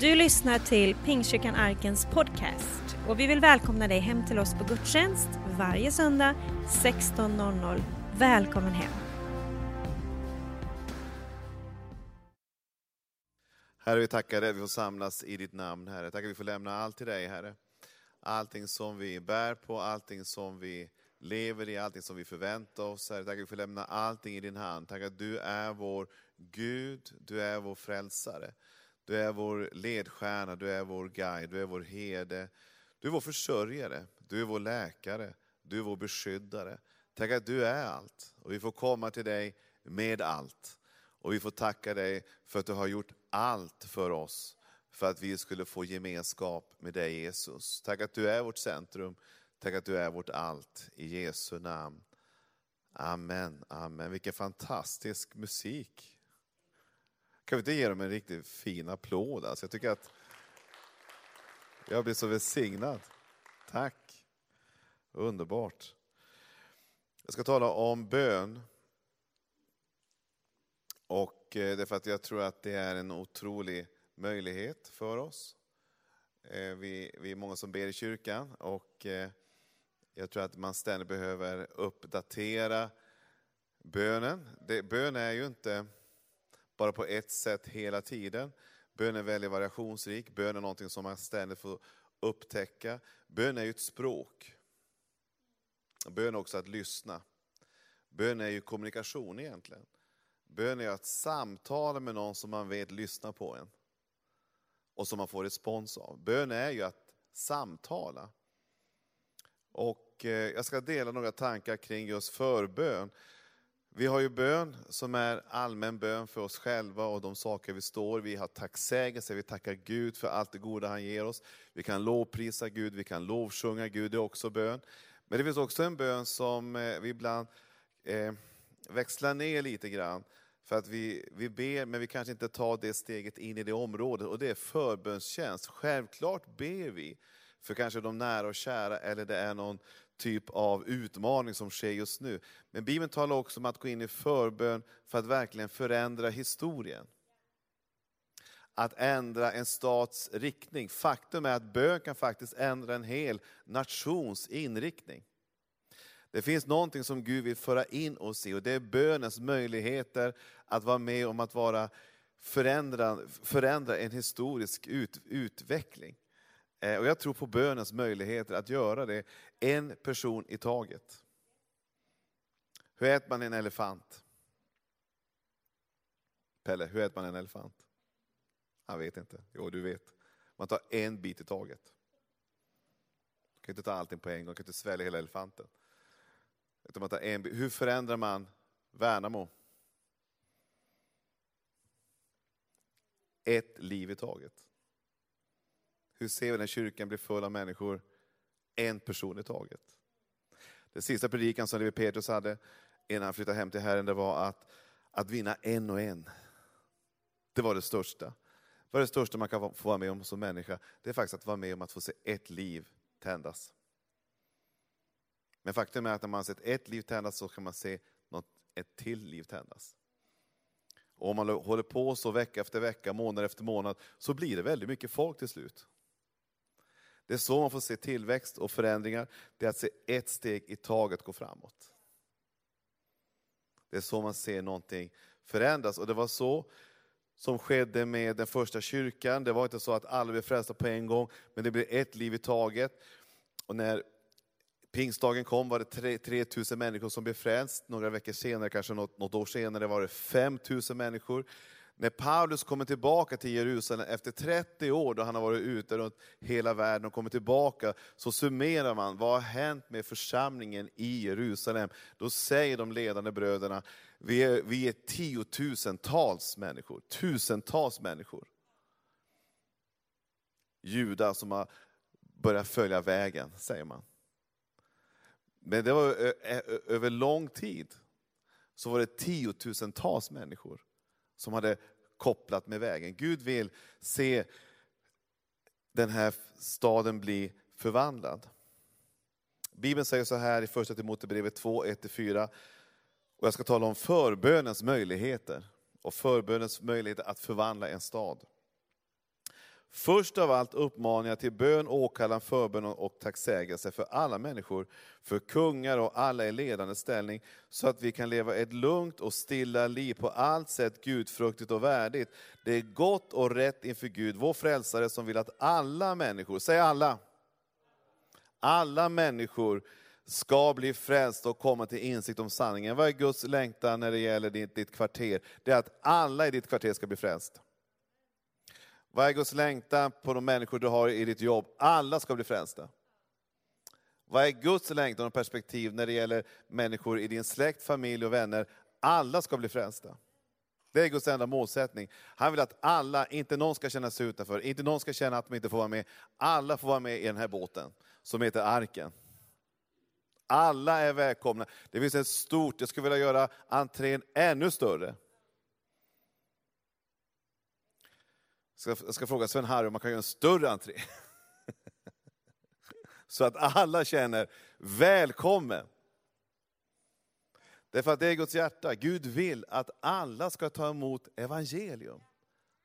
Du lyssnar till Pingstkyrkan Arkens podcast och vi vill välkomna dig hem till oss på gudstjänst varje söndag 16.00. Välkommen hem! Herre, vi tackar dig att vi får samlas i ditt namn, Herre. Tackar att vi får lämna allt till dig, Herre. Allting som vi bär på, allting som vi lever i, allting som vi förväntar oss, Herre. Tack att vi får lämna allting i din hand. Tack att du är vår Gud, du är vår frälsare. Du är vår ledstjärna, du är vår guide, du är vår herde. Du är vår försörjare, du är vår läkare, du är vår beskyddare. Tack att du är allt. Och vi får komma till dig med allt. Och vi får tacka dig för att du har gjort allt för oss, för att vi skulle få gemenskap med dig Jesus. Tack att du är vårt centrum, tack att du är vårt allt. I Jesu namn. Amen, amen. Vilken fantastisk musik. Kan vi inte ge dem en riktigt fin applåd? Alltså jag tycker att jag blir så välsignad. Tack. Underbart. Jag ska tala om bön. Och eh, det är för att jag tror att det är en otrolig möjlighet för oss. Eh, vi, vi är många som ber i kyrkan och eh, jag tror att man ständigt behöver uppdatera bönen. Det, bön är ju inte bara på ett sätt hela tiden. Bön är väldigt variationsrik, bön är någonting som man ständigt får upptäcka. Bön är ju ett språk. Bön är också att lyssna. Bön är ju kommunikation egentligen. Bön är att samtala med någon som man vet lyssnar på en. Och som man får respons av. Bön är ju att samtala. Och eh, jag ska dela några tankar kring just förbön. Vi har ju bön som är allmän bön för oss själva och de saker vi står. Vi har tacksägelse, vi tackar Gud för allt det goda han ger oss. Vi kan lovprisa Gud, vi kan lovsjunga Gud, det är också bön. Men det finns också en bön som eh, vi ibland eh, växlar ner lite grann. För att vi, vi ber, men vi kanske inte tar det steget in i det området. Och det är förbönstjänst. Självklart ber vi för kanske de nära och kära, eller det är någon typ av utmaning som sker just nu. Men Bibeln talar också om att gå in i förbön för att verkligen förändra historien. Att ändra en stats riktning. Faktum är att bön kan faktiskt ändra en hel nations inriktning. Det finns någonting som Gud vill föra in oss i och det är bönens möjligheter att vara med om att vara förändra, förändra en historisk ut, utveckling. Eh, och jag tror på bönens möjligheter att göra det en person i taget. Hur äter man en elefant? Pelle, hur äter man en elefant? Han vet inte. Jo, du vet. Man tar en bit i taget. Man kan inte ta allting på en gång, man kan inte svälja hela elefanten. Utan man tar en bit. Hur förändrar man Värnamo? Ett liv i taget. Hur ser vi när kyrkan blir full av människor? En person i taget. Den sista predikan som Levi Petrus hade innan han flyttade hem till Herren, det var att, att vinna en och en. Det var det största. Det var det största man kan få vara med om som människa? Det är faktiskt att vara med om att få se ett liv tändas. Men faktum är att när man sett ett liv tändas så kan man se något, ett till liv tändas. Och om man håller på så vecka efter vecka, månad efter månad, så blir det väldigt mycket folk till slut. Det är så man får se tillväxt och förändringar, det är att se ett steg i taget gå framåt. Det är så man ser någonting förändras. Och det var så som skedde med den första kyrkan. Det var inte så att alla blev frälsta på en gång, men det blev ett liv i taget. Och när pingstdagen kom var det 3000 människor som blev frälst. Några veckor senare, kanske något, något år senare, var det 5000 människor. När Paulus kommer tillbaka till Jerusalem efter 30 år, då han har varit ute runt hela världen och kommer tillbaka, så summerar man, vad har hänt med församlingen i Jerusalem? Då säger de ledande bröderna, vi är, vi är tiotusentals människor, tusentals människor. Judar som har börjat följa vägen, säger man. Men det var över lång tid, så var det tiotusentals människor som hade kopplat med vägen. Gud vill se den här staden bli förvandlad. Bibeln säger så här i första Timoteusbrevet 2, 1-4. Och jag ska tala om förbönens möjligheter och förbönens möjligheter att förvandla en stad. Först av allt uppmaningar till bön, åkallan, förbön och tacksägelse för alla människor, för kungar och alla i ledande ställning, så att vi kan leva ett lugnt och stilla liv på allt sätt gudfruktigt och värdigt. Det är gott och rätt inför Gud, vår frälsare, som vill att alla människor, säg alla, alla människor ska bli frälsta och komma till insikt om sanningen. Vad är Guds längtan när det gäller ditt, ditt kvarter? Det är att alla i ditt kvarter ska bli frälst. Vad är Guds längtan på de människor du har i ditt jobb? Alla ska bli frälsta. Vad är Guds längtan och perspektiv när det gäller människor i din släkt, familj och vänner? Alla ska bli frälsta. Det är Guds enda målsättning. Han vill att alla, inte någon ska känna sig utanför, inte någon ska känna att de inte får vara med. Alla får vara med i den här båten som heter arken. Alla är välkomna. Det finns ett stort, jag skulle vilja göra entrén ännu större. Jag ska, fråga Sven-Harry om man kan göra en större entré. Så att alla känner välkommen. Därför att det är Guds hjärta. Gud vill att alla ska ta emot evangelium.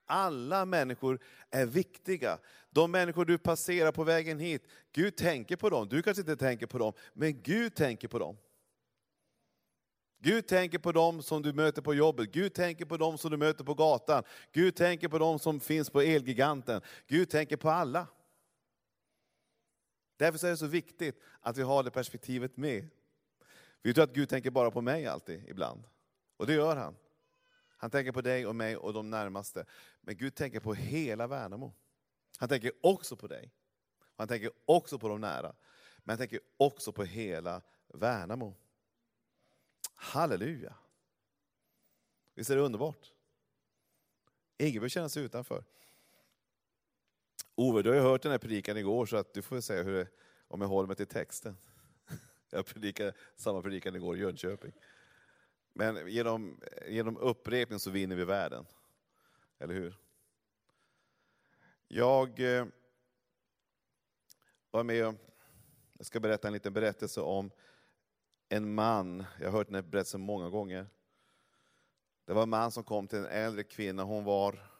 Alla människor är viktiga. De människor du passerar på vägen hit, Gud tänker på dem. Du kanske inte tänker på dem, men Gud tänker på dem. Gud tänker på dem som du möter på jobbet, Gud tänker på dem som du möter på gatan, Gud tänker på dem som finns på Elgiganten. Gud tänker på alla. Därför är det så viktigt att vi har det perspektivet med. Vi tror att Gud tänker bara på mig alltid, ibland. Och det gör han. Han tänker på dig och mig och de närmaste. Men Gud tänker på hela Värnamo. Han tänker också på dig. Han tänker också på de nära. Men han tänker också på hela Värnamo. Halleluja! Visst är det underbart? Ingen behöver känna sig utanför. Ove, du har ju hört den här predikan igår så att du får säga hur det, om jag håller mig till texten. Jag predikade samma predikan igår i Jönköping. Men genom, genom upprepning så vinner vi världen. Eller hur? Jag eh, var med och, jag ska berätta en liten berättelse om en man, jag har hört den här berättelsen många gånger. Det var en man som kom till en äldre kvinna, hon var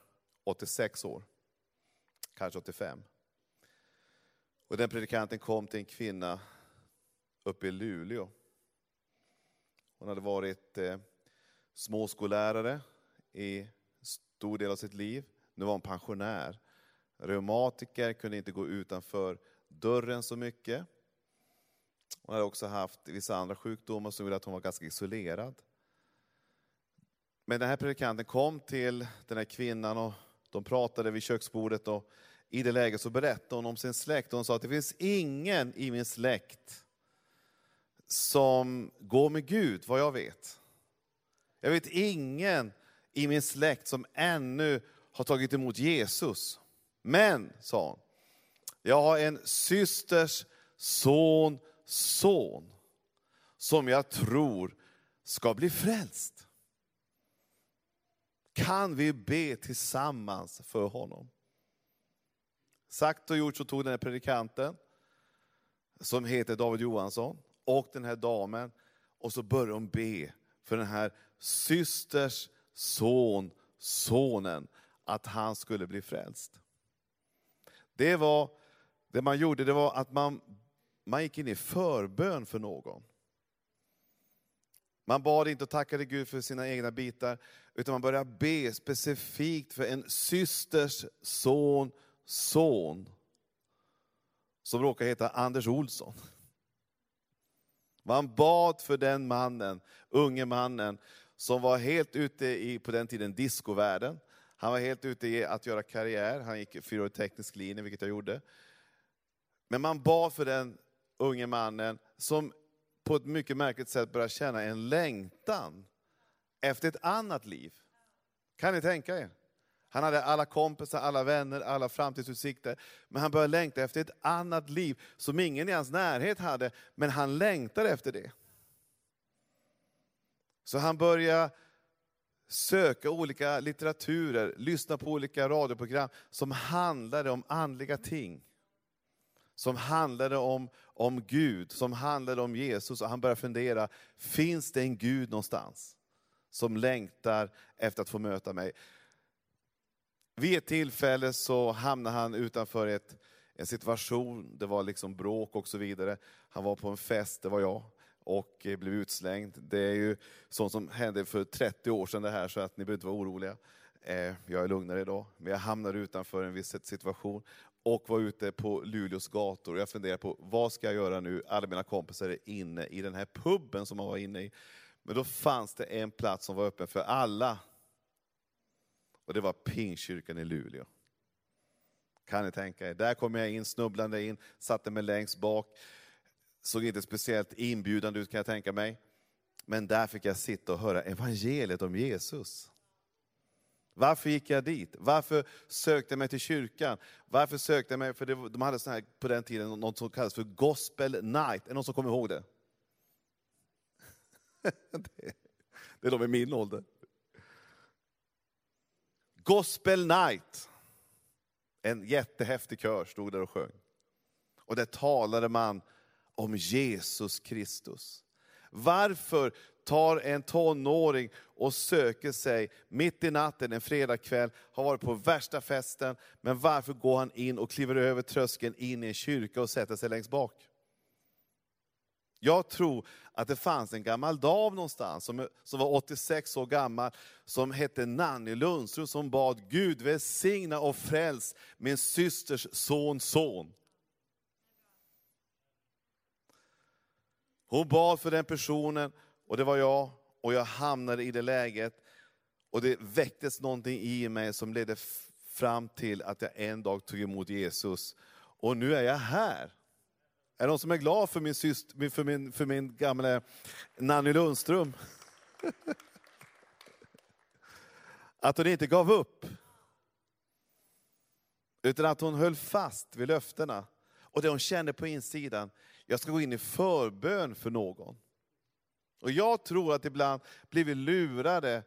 86 år, kanske 85. Och den predikanten kom till en kvinna uppe i Luleå. Hon hade varit eh, småskollärare i stor del av sitt liv. Nu var hon pensionär. Reumatiker, kunde inte gå utanför dörren så mycket. Hon hade också haft vissa andra sjukdomar som gjorde att hon var ganska isolerad. Men den här predikanten kom till den här kvinnan och de pratade vid köksbordet och i det läget så berättade hon om sin släkt. Hon sa att det finns ingen i min släkt som går med Gud, vad jag vet. Jag vet ingen i min släkt som ännu har tagit emot Jesus. Men, sa hon, jag har en systers son son som jag tror ska bli frälst. Kan vi be tillsammans för honom? Sagt och gjort så tog den här predikanten, som heter David Johansson, och den här damen, och så började de be för den här systers son, sonen, att han skulle bli frälst. Det var, det man gjorde, det var att man man gick in i förbön för någon. Man bad inte och tackade Gud för sina egna bitar, utan man började be specifikt för en systers son, son, som råkar heta Anders Olsson. Man bad för den mannen, unge mannen, som var helt ute i, på den tiden, discovärlden. Han var helt ute i att göra karriär, han gick fyraårig teknisk linje, vilket jag gjorde. Men man bad för den unge mannen som på ett mycket märkligt sätt börjar känna en längtan efter ett annat liv. Kan ni tänka er? Han hade alla kompisar, alla vänner, alla framtidsutsikter. Men han började längta efter ett annat liv som ingen i hans närhet hade, men han längtade efter det. Så han började söka olika litteraturer, lyssna på olika radioprogram som handlade om andliga ting som handlade om, om Gud, som handlade om Jesus. Och han började fundera, finns det en Gud någonstans? Som längtar efter att få möta mig. vid ett tillfälle så hamnade han utanför ett, en situation, det var liksom bråk och så vidare. Han var på en fest, det var jag, och eh, blev utslängd. Det är ju sånt som hände för 30 år sedan det här, så att ni behöver inte vara oroliga. Eh, jag är lugnare idag, men jag hamnade utanför en viss situation och var ute på Luleås gator. Jag funderade på, vad ska jag göra nu? Alla mina kompisar är inne i den här puben som man var inne i. Men då fanns det en plats som var öppen för alla. Och det var Pingstkyrkan i Luleå. Kan ni tänka er? Där kom jag in, snubblande in, satte mig längst bak. Såg inte speciellt inbjudande ut kan jag tänka mig. Men där fick jag sitta och höra evangeliet om Jesus. Varför gick jag dit? Varför sökte jag mig till kyrkan? Varför sökte jag mig, för det, de hade sån här, på den tiden något som kallades för Gospel Night. Är det någon som kommer ihåg det? det, det är de i min ålder. Gospel Night. En jättehäftig kör stod där och sjöng. Och där talade man om Jesus Kristus. Varför tar en tonåring och söker sig mitt i natten, en fredagkväll, har varit på värsta festen, men varför går han in och kliver över tröskeln in i en kyrka och sätter sig längst bak? Jag tror att det fanns en gammal dam någonstans som, som var 86 år gammal, som hette Nanny Lundström, som bad Gud välsigna och fräls min systers sons son. Hon bad för den personen, och det var jag, och jag hamnade i det läget. Och det väcktes någonting i mig som ledde fram till att jag en dag tog emot Jesus. Och nu är jag här. Är det någon som är glad för min, syster, för min, för min gamla Nanny Lundström? att hon inte gav upp. Utan att hon höll fast vid löftena. Och det hon kände på insidan, jag ska gå in i förbön för någon. Och jag tror att ibland blir vi lurade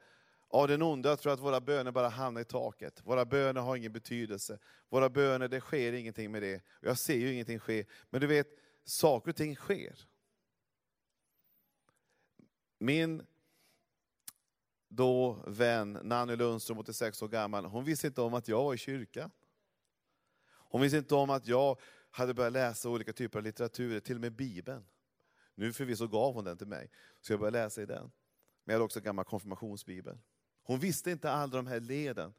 av den onda. Jag tror att våra böner bara hamnar i taket. Våra böner har ingen betydelse. Våra böner, det sker ingenting med det. Jag ser ju ingenting ske. Men du vet, saker och ting sker. Min då vän Nanny Lundström, 86 år gammal, hon visste inte om att jag var i kyrkan. Hon visste inte om att jag hade börjat läsa olika typer av litteratur, till och med Bibeln. Nu förvisso gav hon den till mig, så jag började läsa i den. Men jag hade också en gammal konfirmationsbibel. Hon visste inte alla de här leden.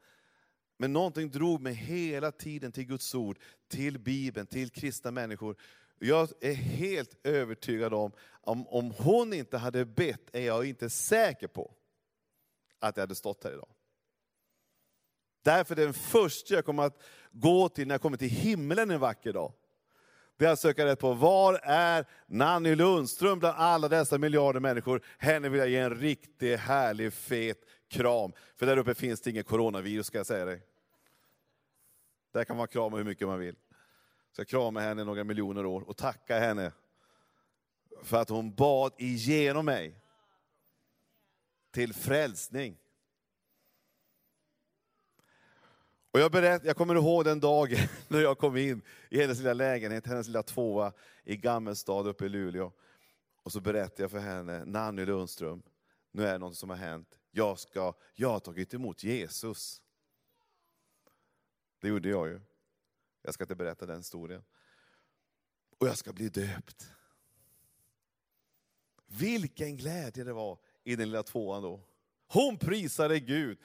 Men någonting drog mig hela tiden till Guds ord, till Bibeln, till kristna människor. Jag är helt övertygad om, om, om hon inte hade bett är jag inte säker på att jag hade stått här idag. Därför är den första jag kommer att gå till när jag kommer till himlen en vacker dag, det är att söka rätt på, var är Nanny Lundström bland alla dessa miljarder människor? Henne vill jag ge en riktig härlig fet kram. För där uppe finns det inget coronavirus ska jag säga dig. Där kan man krama hur mycket man vill. Så jag kramar henne några miljoner år och tacka henne för att hon bad igenom mig till frälsning. Och jag, berätt, jag kommer ihåg den dagen när jag kom in i hennes lilla lägenhet, hennes lilla tvåa i Gammelstad uppe i Luleå. Och så berättade jag för henne, Nanny Lundström, nu är det något som har hänt. Jag, ska, jag har tagit emot Jesus. Det gjorde jag ju. Jag ska inte berätta den historien. Och jag ska bli döpt. Vilken glädje det var i den lilla tvåan då. Hon prisade Gud.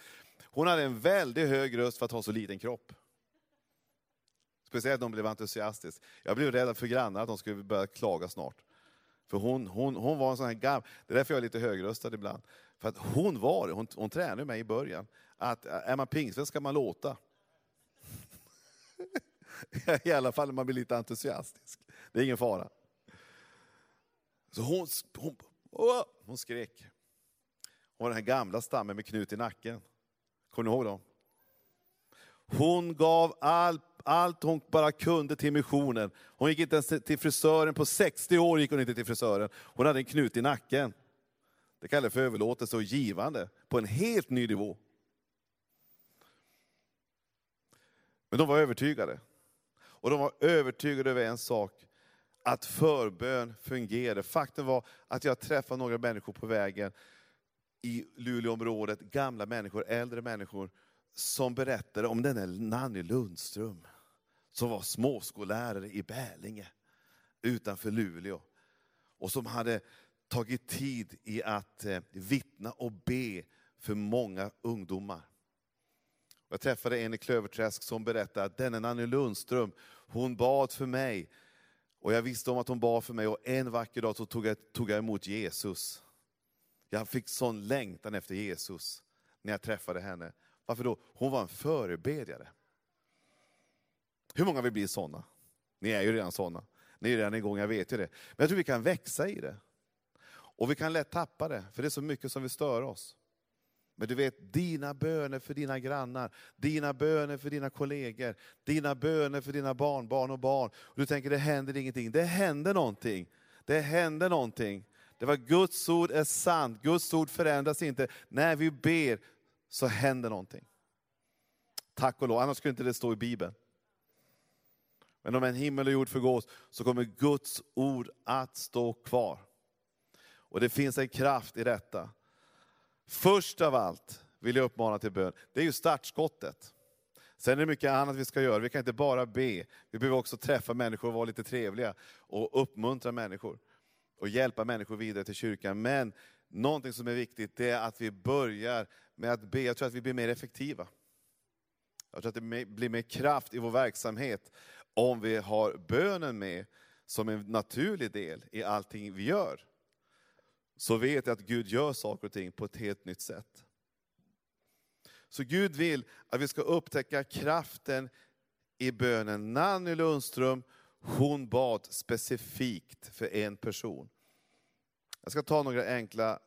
Hon hade en väldigt hög röst för att ha så liten kropp. Speciellt när hon blev entusiastisk. Jag blev rädd för grannar att de skulle börja klaga snart. För hon, hon, hon var en sån här gammal, det är därför jag är lite högröstad ibland. För att hon var hon, hon tränade mig i början, att är man pingstvän ska man låta. I alla fall när man blir lite entusiastisk. Det är ingen fara. Så hon, hon, hon skrek. Hon var den här gamla stammen med knut i nacken. Kommer ni ihåg dem? Hon gav allt, allt hon bara kunde till missionen. Hon gick inte ens till frisören, på 60 år gick hon inte till frisören. Hon hade en knut i nacken. Det kallas för överlåtelse och givande på en helt ny nivå. Men de var övertygade. Och de var övertygade över en sak, att förbön fungerade. Faktum var att jag träffade några människor på vägen i Luleåområdet, gamla människor, äldre människor, som berättade om denne Nanny Lundström, som var småskollärare i Bälinge utanför Luleå. Och som hade tagit tid i att eh, vittna och be för många ungdomar. Jag träffade en i Klöverträsk som berättade att denne Nanny Lundström, hon bad för mig. Och jag visste om att hon bad för mig och en vacker dag så tog jag, tog jag emot Jesus. Jag fick sån längtan efter Jesus när jag träffade henne. Varför då? Hon var en förebedjare. Hur många vill bli sådana? Ni är ju redan sådana. Ni är redan igång, jag vet ju det. Men jag tror vi kan växa i det. Och vi kan lätt tappa det, för det är så mycket som vill störa oss. Men du vet, dina böner för dina grannar, dina böner för dina kollegor, dina böner för dina barnbarn och barn. Och du tänker, det händer ingenting. Det händer någonting. Det händer någonting. Det var Guds ord är sant, Guds ord förändras inte. När vi ber så händer någonting. Tack och lov, annars skulle inte det stå i Bibeln. Men om en himmel och jord förgås så kommer Guds ord att stå kvar. Och det finns en kraft i detta. Först av allt vill jag uppmana till bön, det är ju startskottet. Sen är det mycket annat vi ska göra, vi kan inte bara be, vi behöver också träffa människor och vara lite trevliga och uppmuntra människor. Och hjälpa människor vidare till kyrkan. Men någonting som är viktigt, det är att vi börjar med att be. Jag tror att vi blir mer effektiva. Jag tror att det blir mer kraft i vår verksamhet om vi har bönen med som en naturlig del i allting vi gör. Så vet jag att Gud gör saker och ting på ett helt nytt sätt. Så Gud vill att vi ska upptäcka kraften i bönen. Nanny Lundström, hon bad specifikt för en person. Jag ska ta några enkla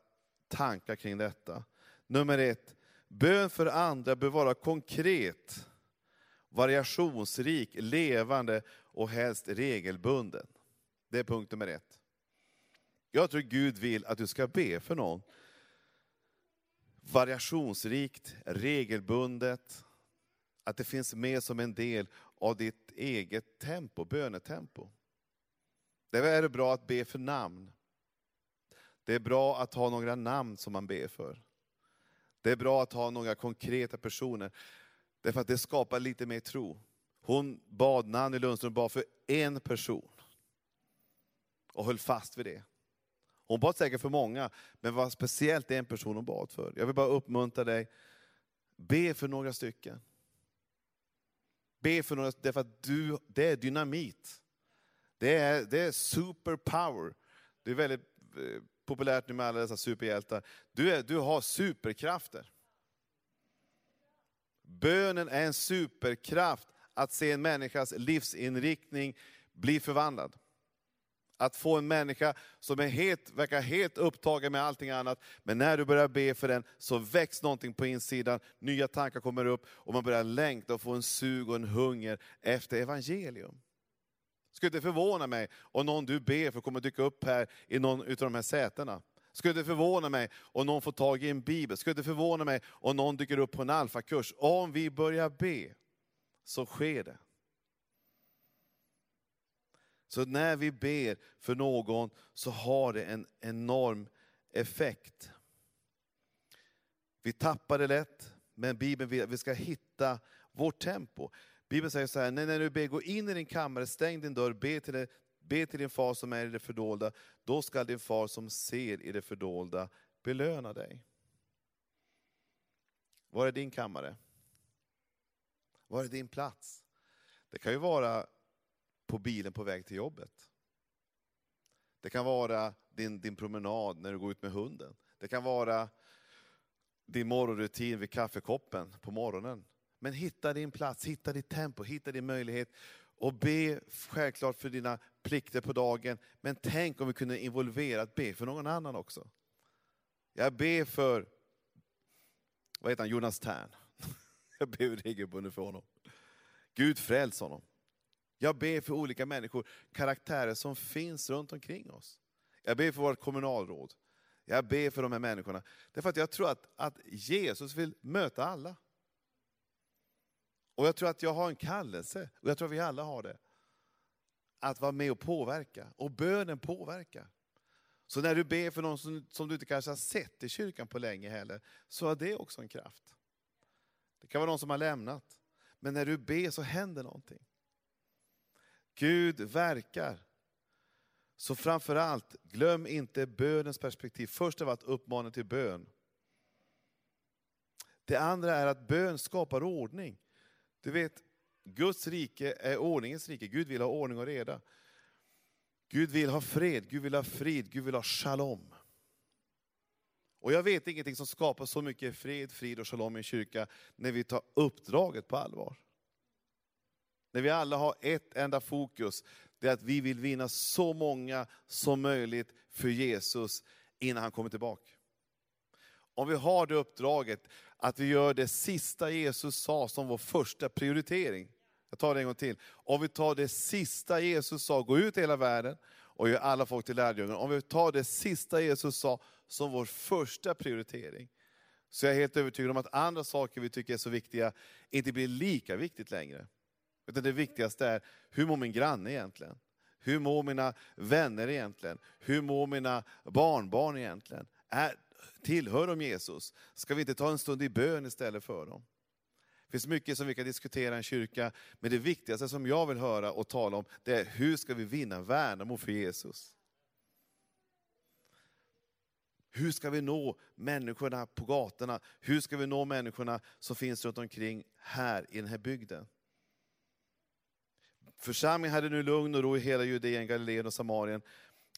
tankar kring detta. Nummer ett, bön för andra bör vara konkret, variationsrik, levande och helst regelbunden. Det är punkt nummer ett. Jag tror Gud vill att du ska be för någon. Variationsrikt, regelbundet, att det finns med som en del av ditt eget tempo, bönetempo. Det är det bra att be för namn. Det är bra att ha några namn som man ber för. Det är bra att ha några konkreta personer, därför att det skapar lite mer tro. Hon bad, Nanny Lundström bad för en person och höll fast vid det. Hon bad säkert för många, men var speciellt en person hon bad för. Jag vill bara uppmuntra dig, be för några stycken. Be för några, därför att du, det är dynamit. Det är, det är superpower. Det är väldigt eh, populärt nu med alla dessa superhjältar. Du, är, du har superkrafter. Bönen är en superkraft att se en människas livsinriktning bli förvandlad. Att få en människa som är helt, verkar helt upptagen med allting annat, men när du börjar be för den så väcks någonting på insidan, nya tankar kommer upp och man börjar längta och få en sug och en hunger efter evangelium. Skulle det förvåna mig om någon du ber för kommer dyka upp här i någon av de här sätena. Skulle det förvåna mig om någon får tag i en bibel? Skulle det förvåna mig om någon dyker upp på en alfakurs? Om vi börjar be, så sker det. Så när vi ber för någon så har det en enorm effekt. Vi tappar det lätt, men Bibeln vill att vi ska hitta vårt tempo. Bibeln säger så här, när du ber, gå in i din kammare, stäng din dörr, be till, det, be till din far som är i det fördolda. Då skall din far som ser i det fördolda belöna dig. Var är din kammare? Var är din plats? Det kan ju vara på bilen på väg till jobbet. Det kan vara din, din promenad när du går ut med hunden. Det kan vara din morgonrutin vid kaffekoppen på morgonen. Men hitta din plats, hitta ditt tempo, hitta din möjlighet. Och be självklart för dina plikter på dagen. Men tänk om vi kunde involvera att be för någon annan också. Jag ber för, vad heter han, Jonas Tern. Jag ber regelbundet för honom. Gud fräls honom. Jag ber för olika människor, karaktärer som finns runt omkring oss. Jag ber för vårt kommunalråd. Jag ber för de här människorna. Därför att jag tror att, att Jesus vill möta alla. Och jag tror att jag har en kallelse, och jag tror att vi alla har det. Att vara med och påverka. Och bönen påverkar. Så när du ber för någon som, som du inte kanske har sett i kyrkan på länge heller, så har det också en kraft. Det kan vara någon som har lämnat. Men när du ber så händer någonting. Gud verkar. Så framför allt, glöm inte bönens perspektiv. Först av allt uppmana till bön. Det andra är att bön skapar ordning. Du vet, Guds rike är ordningens rike. Gud vill ha ordning och reda. Gud vill ha fred, Gud vill ha frid, Gud vill ha shalom. Och jag vet ingenting som skapar så mycket fred, frid och shalom i en kyrka när vi tar uppdraget på allvar. När vi alla har ett enda fokus, det är att vi vill vinna så många som möjligt för Jesus innan han kommer tillbaka. Om vi har det uppdraget, att vi gör det sista Jesus sa som vår första prioritering. Jag tar det en gång till. Om vi tar det sista Jesus sa, gå ut i hela världen och gör alla folk till lärjungar. Om vi tar det sista Jesus sa som vår första prioritering, så jag är helt övertygad om att andra saker vi tycker är så viktiga inte blir lika viktigt längre. Utan det viktigaste är, hur mår min granne egentligen? Hur mår mina vänner egentligen? Hur mår mina barnbarn egentligen? Är, tillhör de Jesus? Ska vi inte ta en stund i bön istället för dem? Det finns mycket som vi kan diskutera i en kyrka, men det viktigaste som jag vill höra och tala om, det är hur ska vi vinna Värnamo för Jesus? Hur ska vi nå människorna på gatorna? Hur ska vi nå människorna som finns runt omkring här i den här bygden? Församlingen hade nu lugn och ro i hela Judeen, Galileen och Samarien.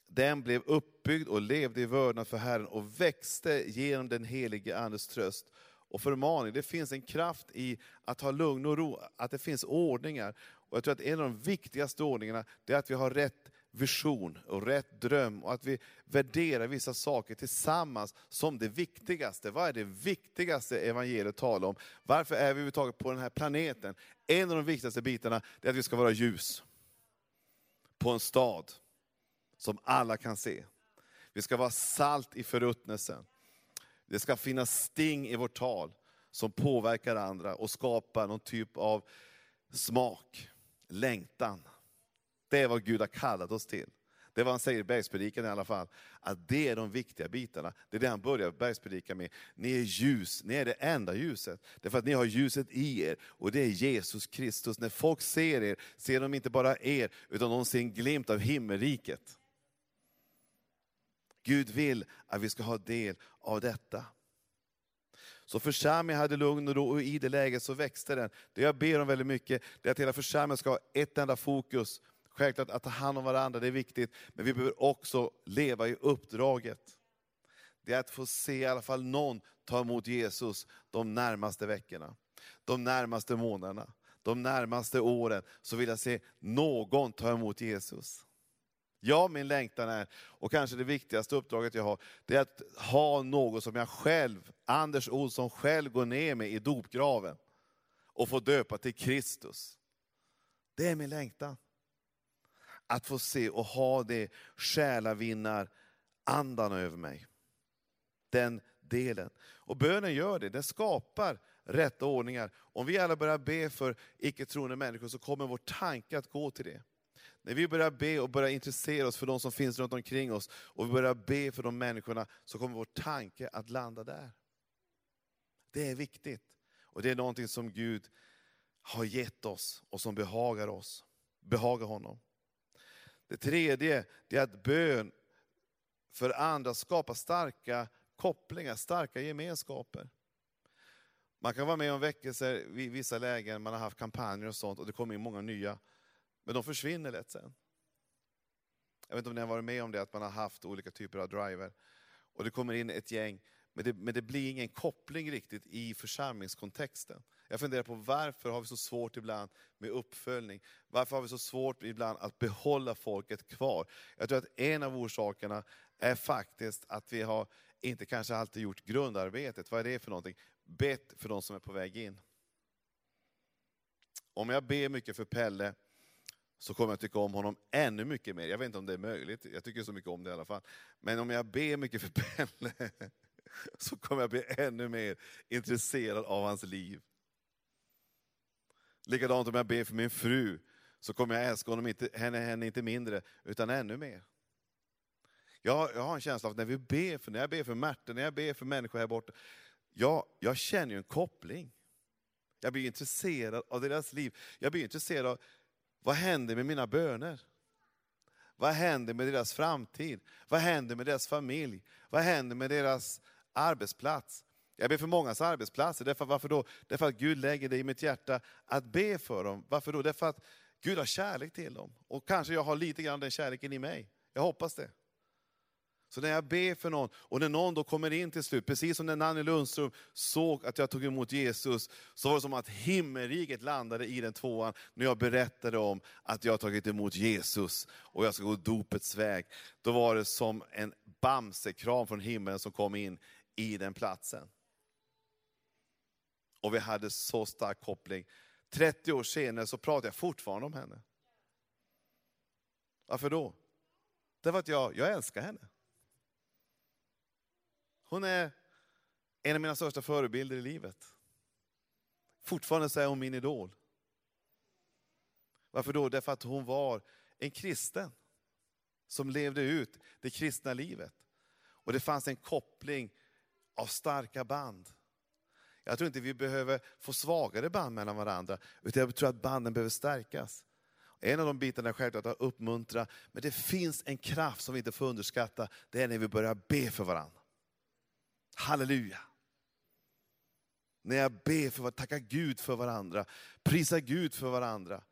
Den blev uppbyggd och levde i vördnad för Herren och växte genom den helige Andes tröst och förmaning. Det finns en kraft i att ha lugn och ro, att det finns ordningar. Och jag tror att en av de viktigaste ordningarna, det är att vi har rätt vision och rätt dröm och att vi värderar vissa saker tillsammans som det viktigaste. Vad är det viktigaste evangeliet talar om? Varför är vi överhuvudtaget på den här planeten? En av de viktigaste bitarna är att vi ska vara ljus på en stad som alla kan se. Vi ska vara salt i förruttnelsen. Det ska finnas sting i vårt tal som påverkar andra och skapar någon typ av smak, längtan. Det är vad Gud har kallat oss till. Det är vad han säger i bergspredikan i alla fall. Att det är de viktiga bitarna. Det är det han börjar bergspredikan med. Ni är ljus, ni är det enda ljuset. Därför att ni har ljuset i er och det är Jesus Kristus. När folk ser er, ser de inte bara er, utan de ser en glimt av himmelriket. Gud vill att vi ska ha del av detta. Så församlingen hade lugn och ro och i det läget så växte den. Det jag ber om väldigt mycket, det är att hela församlingen ska ha ett enda fokus. Självklart att ta hand om varandra, det är viktigt. Men vi behöver också leva i uppdraget. Det är att få se i alla fall någon ta emot Jesus de närmaste veckorna. De närmaste månaderna, de närmaste åren. Så vill jag se någon ta emot Jesus. Ja, min längtan är, och kanske det viktigaste uppdraget jag har, det är att ha något som jag själv, Anders Olsson själv, går ner med i dopgraven och få döpa till Kristus. Det är min längtan. Att få se och ha det själavinnar andan över mig. Den delen. Och bönen gör det, den skapar rätta ordningar. Om vi alla börjar be för icke troende människor så kommer vår tanke att gå till det. När vi börjar be och börjar intressera oss för de som finns runt omkring oss, och vi börjar be för de människorna, så kommer vår tanke att landa där. Det är viktigt. Och det är någonting som Gud har gett oss och som behagar oss, behagar honom. Det tredje är att bön för andra skapar starka kopplingar, starka gemenskaper. Man kan vara med om väckelser i vissa lägen, man har haft kampanjer och sånt och det kommer in många nya. Men de försvinner lätt sen. Jag vet inte om ni har varit med om det, att man har haft olika typer av driver. Och det kommer in ett gäng, men det, men det blir ingen koppling riktigt i församlingskontexten. Jag funderar på varför har vi så svårt ibland med uppföljning? Varför har vi så svårt ibland att behålla folket kvar? Jag tror att en av orsakerna är faktiskt att vi har inte kanske alltid gjort grundarbetet. Vad är det för någonting? Bett för de som är på väg in. Om jag ber mycket för Pelle, så kommer jag tycka om honom ännu mycket mer. Jag vet inte om det är möjligt, jag tycker så mycket om det i alla fall. Men om jag ber mycket för Pelle, så kommer jag bli ännu mer intresserad av hans liv. Likadant om jag ber för min fru, så kommer jag älska honom inte, henne, henne inte mindre, utan ännu mer. Jag, jag har en känsla av att när, vi ber för, när jag ber för Märta, när jag ber för människor här borta, jag, jag känner ju en koppling. Jag blir intresserad av deras liv. Jag blir intresserad av vad händer med mina böner? Vad händer med deras framtid? Vad händer med deras familj? Vad händer med deras arbetsplats? Jag ber för mångas arbetsplatser. Därför, varför då? Därför att Gud lägger det i mitt hjärta att be för dem. Varför då? Därför att Gud har kärlek till dem. Och kanske jag har lite grann den kärleken i mig. Jag hoppas det. Så när jag ber för någon, och när någon då kommer in till slut, precis som när Nanny Lundström såg att jag tog emot Jesus, så var det som att himmelriket landade i den tvåan, när jag berättade om att jag tagit emot Jesus, och jag ska gå dopets väg. Då var det som en bamsekram från himlen som kom in i den platsen. Och vi hade så stark koppling. 30 år senare så pratar jag fortfarande om henne. Varför då? Därför att jag, jag älskar henne. Hon är en av mina största förebilder i livet. Fortfarande så är hon min idol. Varför då? Därför att hon var en kristen som levde ut det kristna livet. Och det fanns en koppling av starka band. Jag tror inte vi behöver få svagare band mellan varandra, utan jag tror att banden behöver stärkas. En av de bitarna är självklart att uppmuntra, men det finns en kraft som vi inte får underskatta, det är när vi börjar be för varandra. Halleluja! När jag ber för att tacka Gud för varandra, prisa Gud för varandra.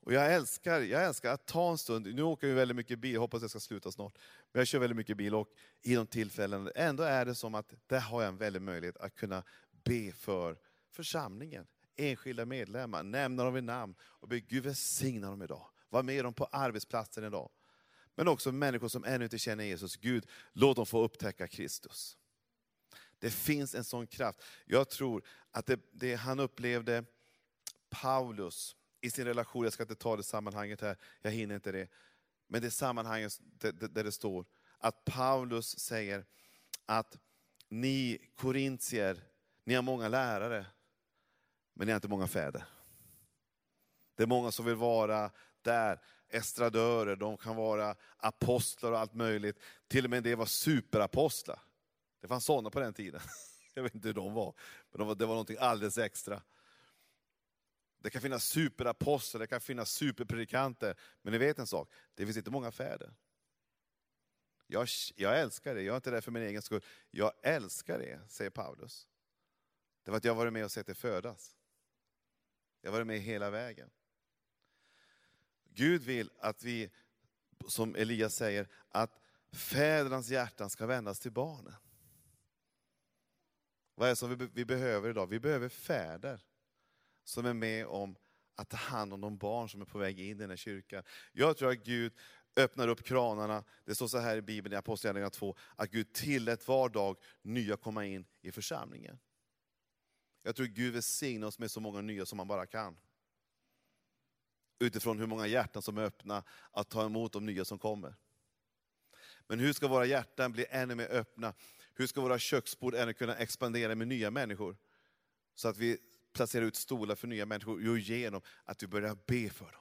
Och jag älskar, jag älskar att ta en stund, nu åker vi väldigt mycket bil, hoppas jag ska sluta snart. Men jag kör väldigt mycket bil och i de tillfällen, ändå är det som att där har jag en väldig möjlighet att kunna be för församlingen, enskilda medlemmar, nämna dem vid namn och be Gud välsigna dem idag. Var med dem på arbetsplatsen idag. Men också människor som ännu inte känner Jesus. Gud, låt dem få upptäcka Kristus. Det finns en sån kraft. Jag tror att det, det han upplevde, Paulus, i sin relation, jag ska inte ta det sammanhanget här, jag hinner inte det. Men det sammanhanget där det står att Paulus säger att ni korintier, ni har många lärare, men ni har inte många fäder. Det är många som vill vara där, estradörer, de kan vara apostlar och allt möjligt. Till och med det var superapostlar. Det fanns sådana på den tiden. Jag vet inte hur de var, men det var, det var någonting alldeles extra. Det kan finnas superapostlar, det kan finnas superpredikanter, men ni vet en sak, det finns inte många fäder. Jag, jag älskar det, jag är inte där för min egen skull. Jag älskar det, säger Paulus. Det var att jag har varit med och sett det födas. Jag har varit med hela vägen. Gud vill att vi, som Elias säger, att fädernas hjärtan ska vändas till barnen. Vad är det som vi, vi behöver idag? Vi behöver fäder som är med om att ta hand om de barn som är på väg in i den här kyrkan. Jag tror att Gud öppnar upp kranarna. Det står så här i Bibeln i Apostlagärningarna 2, att Gud tillät var dag nya komma in i församlingen. Jag tror Gud välsignar oss med så många nya som man bara kan. Utifrån hur många hjärtan som är öppna att ta emot de nya som kommer. Men hur ska våra hjärtan bli ännu mer öppna? Hur ska våra köksbord ännu kunna expandera med nya människor? Så att vi placerar ut stolar för nya människor, jo genom att vi börjar be för dem.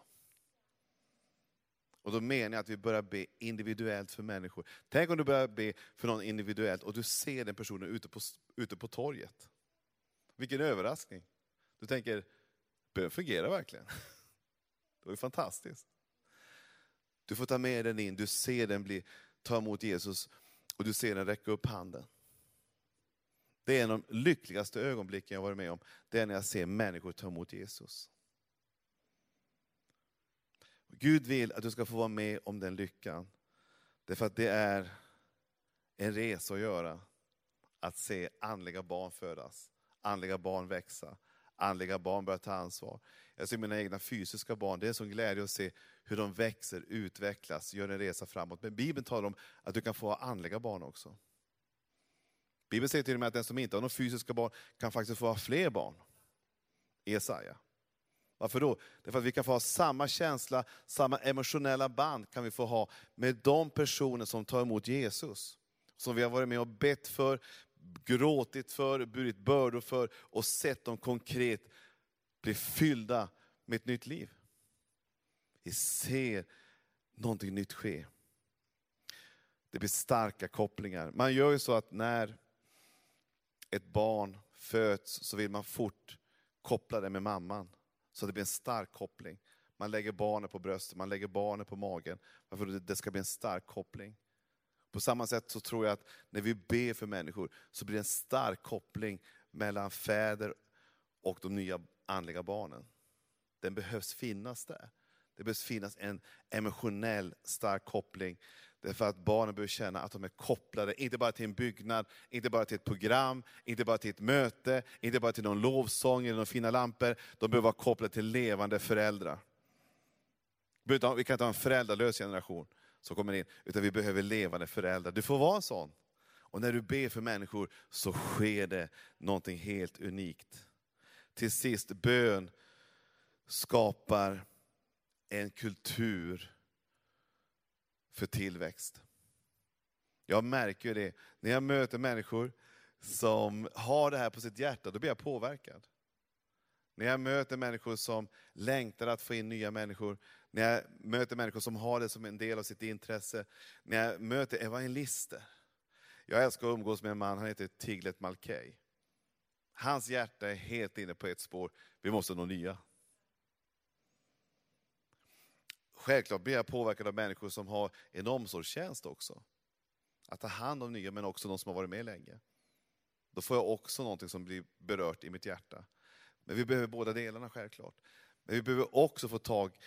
Och då menar jag att vi börjar be individuellt för människor. Tänk om du börjar be för någon individuellt och du ser den personen ute på, ute på torget. Vilken överraskning. Du tänker, bön fungerar verkligen. Det var ju fantastiskt. Du får ta med den in, du ser den bli, ta emot Jesus och du ser den räcka upp handen. Det är en av de lyckligaste ögonblicken jag varit med om. Det är när jag ser människor ta emot Jesus. Gud vill att du ska få vara med om den lyckan. Därför att det är en resa att göra. Att se andliga barn födas, andliga barn växa, andliga barn börjar ta ansvar. Jag ser mina egna fysiska barn, det är en sån glädje att se hur de växer, utvecklas, gör en resa framåt. Men Bibeln talar om att du kan få ha andliga barn också. Bibeln säger till och med att den som inte har några fysiska barn kan faktiskt få ha fler barn. Esaja. Varför då? Därför att vi kan få ha samma känsla, samma emotionella band kan vi få ha med de personer som tar emot Jesus. Som vi har varit med och bett för, gråtit för, burit bördor för och sett dem konkret bli fyllda med ett nytt liv. Vi ser någonting nytt ske. Det blir starka kopplingar. Man gör ju så att när ett barn föds så vill man fort koppla det med mamman. Så det blir en stark koppling. Man lägger barnet på bröstet, man lägger barnet på magen. Varför det ska bli en stark koppling. På samma sätt så tror jag att när vi ber för människor så blir det en stark koppling mellan fäder och de nya andliga barnen. Den behövs finnas där. Det behövs finnas en emotionell stark koppling. Därför att barnen behöver känna att de är kopplade, inte bara till en byggnad, inte bara till ett program, inte bara till ett möte, inte bara till någon lovsång eller några fina lampor. De behöver vara kopplade till levande föräldrar. Vi kan inte ha en föräldralös generation som kommer in, utan vi behöver levande föräldrar. Du får vara en sån. Och när du ber för människor så sker det någonting helt unikt. Till sist, bön skapar en kultur för tillväxt. Jag märker ju det, när jag möter människor som har det här på sitt hjärta, då blir jag påverkad. När jag möter människor som längtar att få in nya människor, när jag möter människor som har det som en del av sitt intresse, när jag möter evangelister. Jag älskar att umgås med en man, han heter Tiglet Malkey. Hans hjärta är helt inne på ett spår, vi måste nå nya. Självklart blir jag påverkad av människor som har en omsorgstjänst också. Att ta hand om nya, men också de som har varit med länge. Då får jag också någonting som blir berört i mitt hjärta. Men vi behöver båda delarna självklart. Men vi behöver också få tag,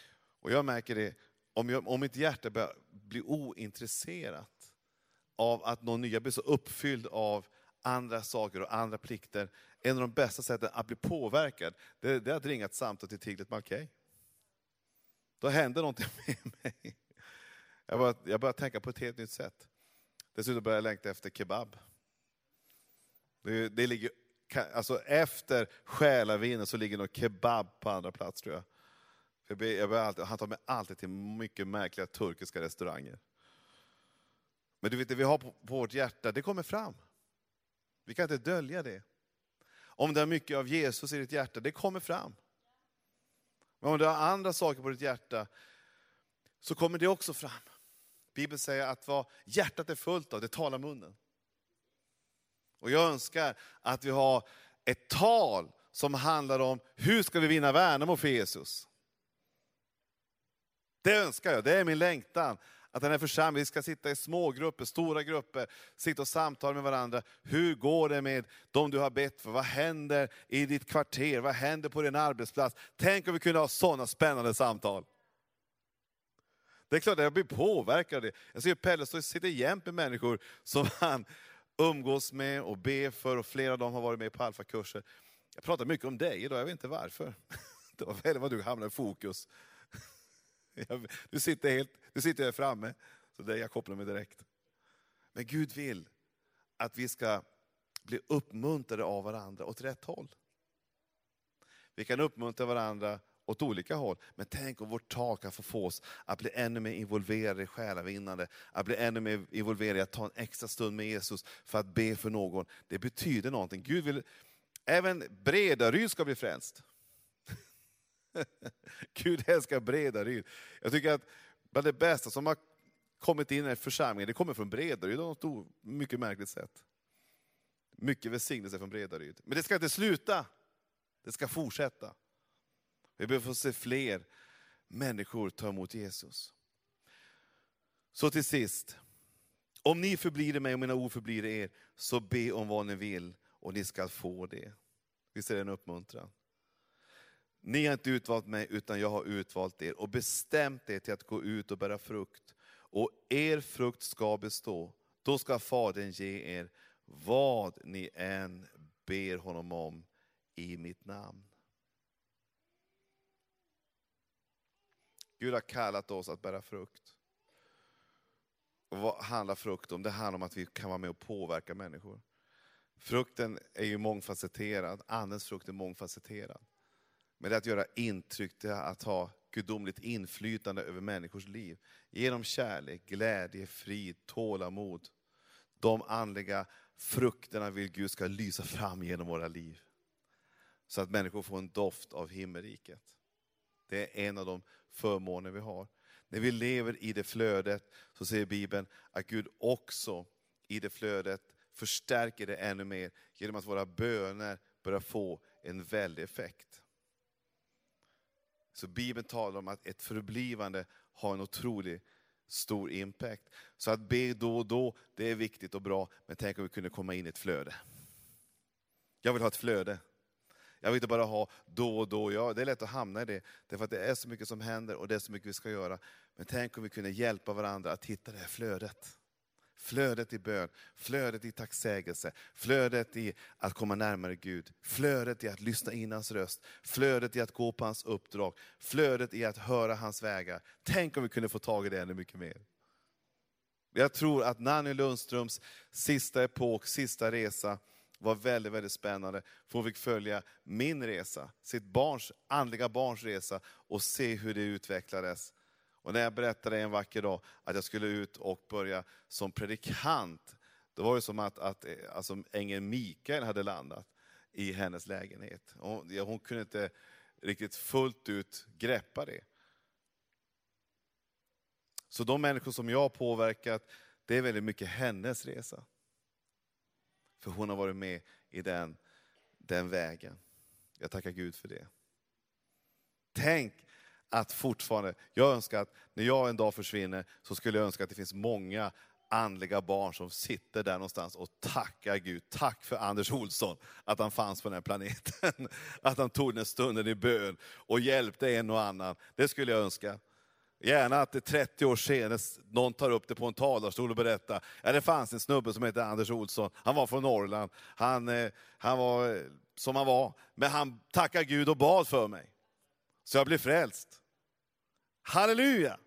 och jag märker det, om, jag, om mitt hjärta börjar bli ointresserat av att någon nya blir så uppfylld av andra saker och andra plikter. En av de bästa sätten att bli påverkad, det, det är att ringa ett samtal till Tiglet Malkey. Då händer någonting med mig. Jag börjar, jag börjar tänka på ett helt nytt sätt. Dessutom börjar jag längta efter kebab. Det, det ligger, alltså efter själavinen så ligger nog kebab på andra plats tror jag jag, jag alltid, han tar mig alltid till mycket märkliga turkiska restauranger. Men du vet, det vi har på, på vårt hjärta, det kommer fram. Vi kan inte dölja det. Om det är mycket av Jesus i ditt hjärta, det kommer fram. Men om du har andra saker på ditt hjärta, så kommer det också fram. Bibeln säger att vad hjärtat är fullt av, det talar munnen. Och jag önskar att vi har ett tal som handlar om hur ska vi vinna Värnamo för Jesus. Det önskar jag, det är min längtan. Att den här församlingen ska sitta i små grupper, stora grupper, sitta och samtala med varandra. Hur går det med de du har bett för? Vad händer i ditt kvarter? Vad händer på din arbetsplats? Tänk om vi kunde ha sådana spännande samtal. Det är klart att jag blir påverkad av det. Jag ser Pelle stå sitter jämt med människor som han umgås med och ber för, och flera av dem har varit med på alfakurser. Jag pratar mycket om dig idag, jag vet inte varför. Det var väl vad du hamnade i fokus. Du sitter, helt, du sitter här framme, så det jag kopplar mig direkt. Men Gud vill att vi ska bli uppmuntrade av varandra åt rätt håll. Vi kan uppmuntra varandra åt olika håll, men tänk om vårt tak kan få, få oss att bli ännu mer involverade i själavinnande, att bli ännu mer involverade i att ta en extra stund med Jesus för att be för någon. Det betyder någonting. Gud vill, även Bredaryd ska bli frälst. Gud älskar Bredaryd. Jag tycker att bland det bästa som har kommit in i församlingen, det kommer från Bredaryd på något mycket märkligt sätt. Mycket välsignelse från Bredaryd. Men det ska inte sluta. Det ska fortsätta. Vi behöver få se fler människor ta emot Jesus. Så till sist. Om ni förblir i mig och mina ord förblir i er, så be om vad ni vill och ni ska få det. Visst är det en uppmuntran? Ni har inte utvalt mig, utan jag har utvalt er och bestämt er till att gå ut och bära frukt. Och er frukt ska bestå. Då ska Fadern ge er vad ni än ber honom om i mitt namn. Gud har kallat oss att bära frukt. Och vad handlar frukt om? Det handlar om att vi kan vara med och påverka människor. Frukten är ju mångfacetterad, andens frukt är mångfacetterad. Men det är att göra intryck, det är att ha gudomligt inflytande över människors liv. Genom kärlek, glädje, frid, tålamod. De andliga frukterna vill Gud ska lysa fram genom våra liv. Så att människor får en doft av himmelriket. Det är en av de förmåner vi har. När vi lever i det flödet så säger Bibeln att Gud också i det flödet förstärker det ännu mer genom att våra böner börjar få en väldig effekt. Så Bibeln talar om att ett förblivande har en otrolig stor impact. Så att be då och då, det är viktigt och bra, men tänk om vi kunde komma in i ett flöde. Jag vill ha ett flöde. Jag vill inte bara ha då och då. Ja, det är lätt att hamna i det, därför att det är så mycket som händer och det är så mycket vi ska göra. Men tänk om vi kunde hjälpa varandra att hitta det här flödet. Flödet i bön, flödet i tacksägelse, flödet i att komma närmare Gud, flödet i att lyssna in hans röst, flödet i att gå på hans uppdrag, flödet i att höra hans vägar. Tänk om vi kunde få tag i det ännu mycket mer. Jag tror att Nanny Lundströms sista epok, sista resa, var väldigt, väldigt spännande. För hon fick följa min resa, sitt barns, andliga barns resa och se hur det utvecklades. Och när jag berättade en vacker dag att jag skulle ut och börja som predikant, då var det som att, att eh, alltså, ängeln Mikael hade landat i hennes lägenhet. Hon, hon kunde inte riktigt fullt ut greppa det. Så de människor som jag har påverkat, det är väldigt mycket hennes resa. För hon har varit med i den, den vägen. Jag tackar Gud för det. Tänk att fortfarande, jag önskar att när jag en dag försvinner, så skulle jag önska att det finns många andliga barn som sitter där någonstans och tackar Gud. Tack för Anders Olsson, att han fanns på den här planeten. Att han tog den stunden i bön och hjälpte en och annan. Det skulle jag önska. Gärna att det 30 år senare någon tar upp det på en talarstol och berättar. Ja, det fanns en snubbe som hette Anders Olsson. Han var från Norrland. Han, eh, han var eh, som han var. Men han tackade Gud och bad för mig. Så jag blev frälst. Halleluja!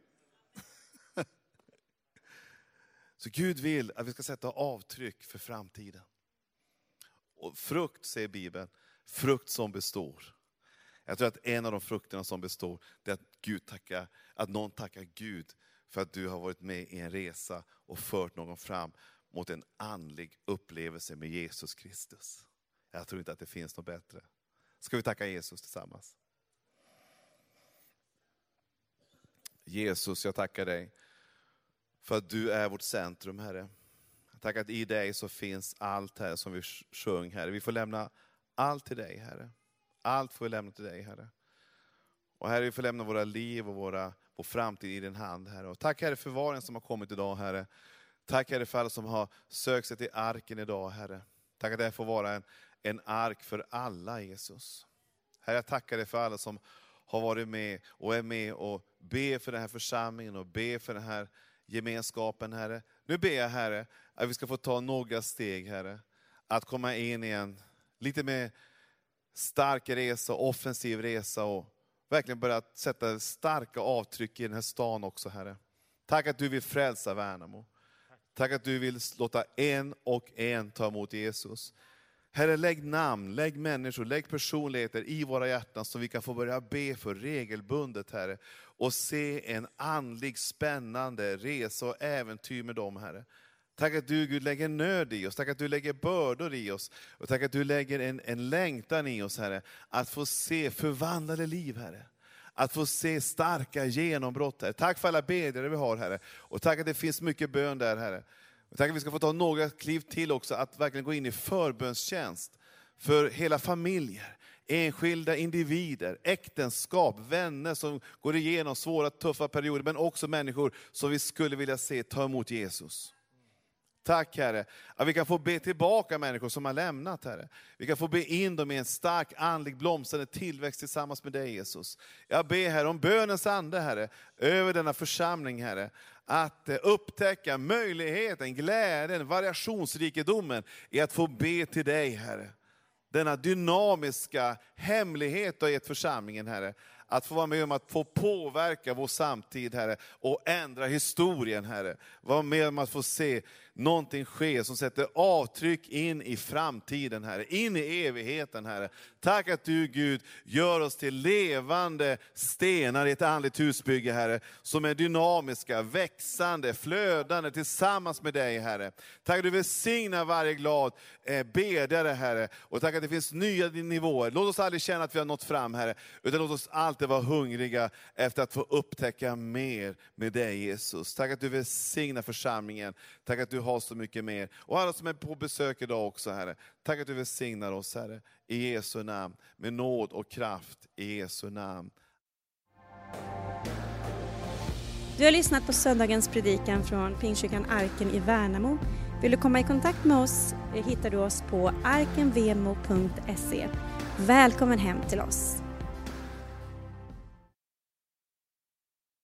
Så Gud vill att vi ska sätta avtryck för framtiden. Och frukt, säger Bibeln, frukt som består. Jag tror att en av de frukterna som består, det är att, Gud tackar, att någon tackar Gud för att du har varit med i en resa och fört någon fram mot en andlig upplevelse med Jesus Kristus. Jag tror inte att det finns något bättre. Ska vi tacka Jesus tillsammans? Jesus, jag tackar dig för att du är vårt centrum, Herre. Tack att i dig så finns allt här som vi sjöng, Herre. Vi får lämna allt till dig, Herre. Allt får vi lämna till dig, Herre. Och Herre, vi får lämna våra liv och våra, vår framtid i din hand, Herre. Och tack Herre för varen som har kommit idag, Herre. Tack Herre för alla som har sökt sig till arken idag, Herre. Tack att det får vara en, en ark för alla, Jesus. Herre, jag tackar dig för alla som har varit med och är med och ber för den här församlingen och ber för den här gemenskapen, Herre. Nu ber jag, Herre, att vi ska få ta några steg, Herre. Att komma in i en lite mer stark resa, offensiv resa och verkligen börja sätta starka avtryck i den här stan också, Herre. Tack att du vill frälsa Värnamo. Tack att du vill låta en och en ta emot Jesus. Herre, lägg namn, lägg människor, lägg personligheter i våra hjärtan som vi kan få börja be för regelbundet, Herre. Och se en andlig spännande resa och äventyr med dem, Herre. Tack att du Gud lägger nöd i oss, tack att du lägger bördor i oss. Och tack att du lägger en, en längtan i oss, Herre, att få se förvandlade liv, Herre. Att få se starka genombrott, Herre. Tack för alla bedjare vi har, Herre. Och tack att det finns mycket bön där, Herre. Jag tänker att vi ska få ta några kliv till också, att verkligen gå in i förbönstjänst för hela familjer, enskilda individer, äktenskap, vänner som går igenom svåra, tuffa perioder, men också människor som vi skulle vilja se ta emot Jesus. Tack Herre, att vi kan få be tillbaka människor som har lämnat Herre. Vi kan få be in dem i en stark andlig blomstrande tillväxt tillsammans med dig Jesus. Jag ber Herre om bönens ande Herre, över denna församling Herre. Att eh, upptäcka möjligheten, glädjen, variationsrikedomen i att få be till dig Herre. Denna dynamiska hemlighet du har gett församlingen Herre att få vara med om att få påverka vår samtid, Herre, och ändra historien, Herre. Vara med om att få se någonting ske som sätter avtryck in i framtiden, Herre, in i evigheten, Herre. Tack att du, Gud, gör oss till levande stenar i ett andligt husbygge, Herre, som är dynamiska, växande, flödande tillsammans med dig, Herre. Tack att du välsignar varje glad eh, bedjare, Herre, och tack att det finns nya nivåer. Låt oss aldrig känna att vi har nått fram, Herre, utan låt oss alltid alltid vara hungriga efter att få upptäcka mer med dig Jesus. Tack att du välsignar församlingen. Tack att du har så mycket mer. Och alla som är på besök idag också Herre. Tack att du välsignar oss Herre. I Jesu namn. Med nåd och kraft. I Jesu namn. Du har lyssnat på söndagens predikan från Pingstkyrkan Arken i Värnamo. Vill du komma i kontakt med oss eh, hittar du oss på arkenvemo.se. Välkommen hem till oss!